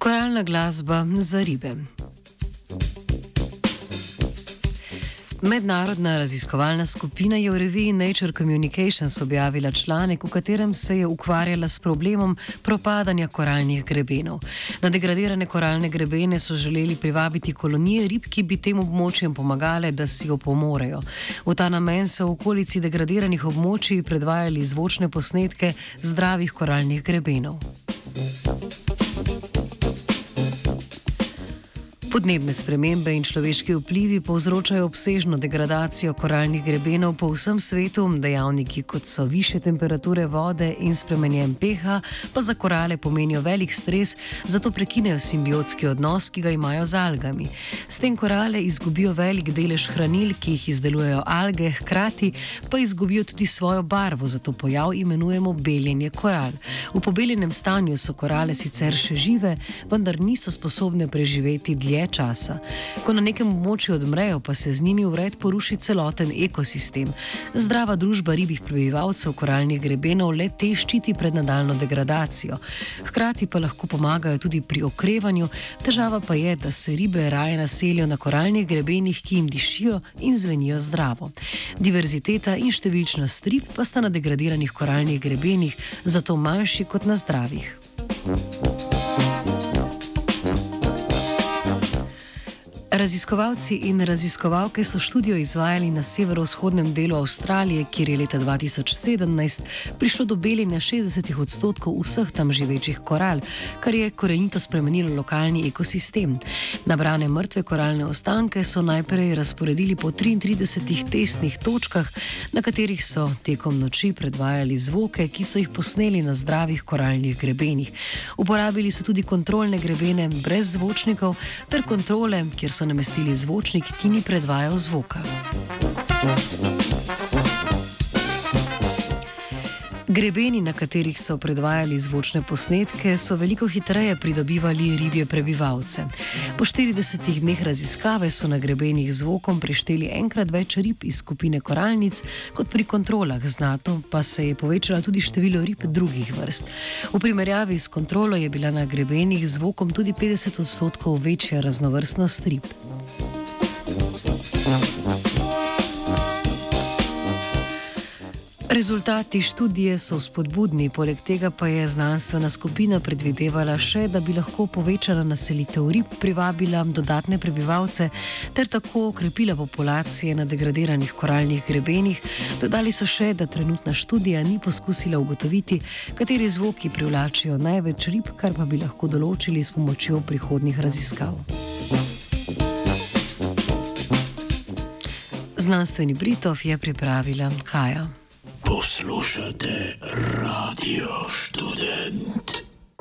Koralna glasba za ribe. Mednarodna raziskovalna skupina je v reviji Nature Communications objavila članek, v katerem se je ukvarjala s problemom propadanja koralnih grebenov. Na degradirane koralne grebene so želeli privabiti kolonije rib, ki bi tem območjem pomagale, da si jo pomorejo. V ta namen so v okolici degradiranih območij predvajali zvočne posnetke zdravih koralnih grebenov. Podnebne spremembe in človeški vplivi povzročajo obsežno degradacijo koralnih grebenov po vsem svetu, dejavniki kot so više temperature vode in spremenjen pH, pa za korale pomenijo velik stres, zato prekinejo simbiotski odnos, ki ga imajo z algami. S tem korale izgubijo velik delež hranil, ki jih izdelujejo alge, hkrati pa izgubijo tudi svojo barvo, zato pojav imenujemo beljenje koral. V pobeljenem stanju so korale sicer še žive, vendar niso sposobne preživeti dlje dlje časa. Ko na nekem območju odmrejo, pa se z njimi vred poruši celoten ekosistem. Zdrava družba ribjih prebivalcev koralnih grebenov le te ščiti pred nadaljno degradacijo. Hkrati pa lahko pomagajo tudi pri okrevanju, težava pa je, da se ribe raje naselijo na koralnih grebenih, ki jim dišijo in zvenijo zdravo. Diverziteta in številčnost rib pa sta na degradiranih koralnih grebenih zato manjši kot na zdravih. Thank you. Raziskovalci in raziskovalke so študijo izvajali na severovzhodnem delu Avstralije, kjer je leta 2017 prišlo do beljenja 60 odstotkov vseh tam živečih koral, kar je korenito spremenilo lokalni ekosistem. Nabrane mrtve koralne ostanke so najprej razporedili po 33 testnih točkah, na katerih so tekom noči predvajali zvoke, ki so jih posneli na zdravih koralnih grebenih. Uporabili so tudi kontrolne grebene brez zvočnikov ter kontrole, kjer so namestili zvočnik, ki ni predvajal zvoka. Grebeni, na katerih so predvajali zvočne posnetke, so veliko hitreje pridobivali ribje prebivalce. Po 40 dneh raziskave so na grebenih zvokom prešteli enkrat več rib iz skupine koralnic kot pri kontrolah, znatno pa se je povečalo tudi število rib drugih vrst. V primerjavi s kontrolo je bila na grebenih zvokom tudi 50 odstotkov večja raznovrstnost rib. Rezultati študije so spodbudni, poleg tega pa je znanstvena skupina predvidevala še, da bi lahko povečala naselitev rib, privabila dodatne prebivalce ter tako okrepila populacije na degradiranih koralnih grebenih. Dodali so še, da trenutna študija ni poskusila ugotoviti, kateri zvoki privlačijo največ rib, kar pa bi lahko določili s pomočjo prihodnih raziskav. Znanstveni Britov je pripravila Kaja. Poslušate radio študent.